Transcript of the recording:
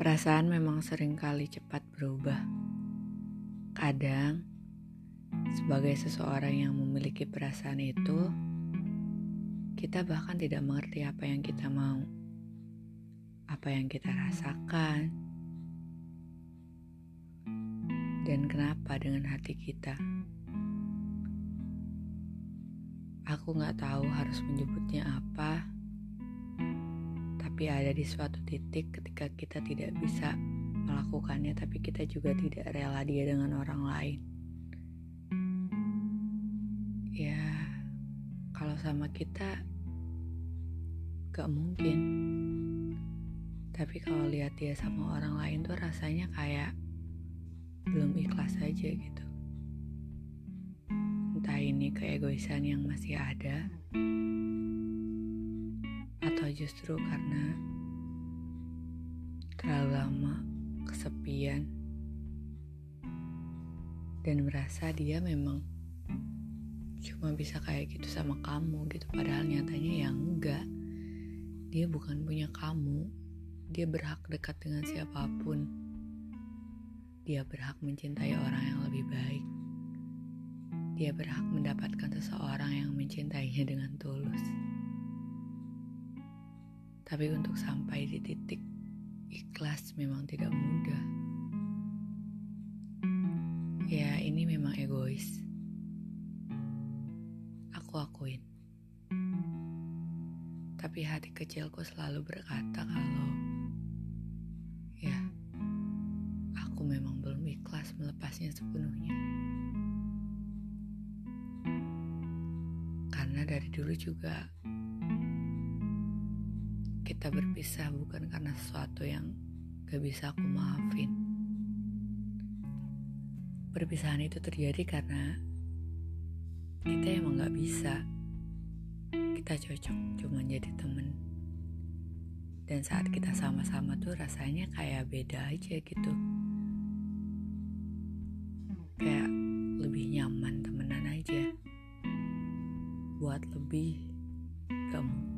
Perasaan memang sering kali cepat berubah. Kadang, sebagai seseorang yang memiliki perasaan itu, kita bahkan tidak mengerti apa yang kita mau, apa yang kita rasakan, dan kenapa dengan hati kita. Aku gak tahu harus menyebutnya apa tapi ada di suatu titik ketika kita tidak bisa melakukannya tapi kita juga tidak rela dia dengan orang lain. Ya kalau sama kita gak mungkin. Tapi kalau lihat dia sama orang lain tuh rasanya kayak belum ikhlas aja gitu. Entah ini keegoisan yang masih ada justru karena terlalu lama kesepian. Dan merasa dia memang cuma bisa kayak gitu sama kamu gitu. Padahal nyatanya yang enggak. Dia bukan punya kamu. Dia berhak dekat dengan siapa pun. Dia berhak mencintai orang yang lebih baik. Dia berhak mendapatkan seseorang yang mencintainya dengan tulus. Tapi untuk sampai di titik ikhlas memang tidak mudah. Ya, ini memang egois. Aku akuin. Tapi hati kecilku selalu berkata kalau ya, aku memang belum ikhlas melepasnya sepenuhnya. Karena dari dulu juga kita berpisah bukan karena sesuatu yang gak bisa aku maafin. Perpisahan itu terjadi karena kita emang gak bisa. Kita cocok cuma jadi temen. Dan saat kita sama-sama tuh rasanya kayak beda aja gitu. Kayak lebih nyaman temenan aja. Buat lebih mungkin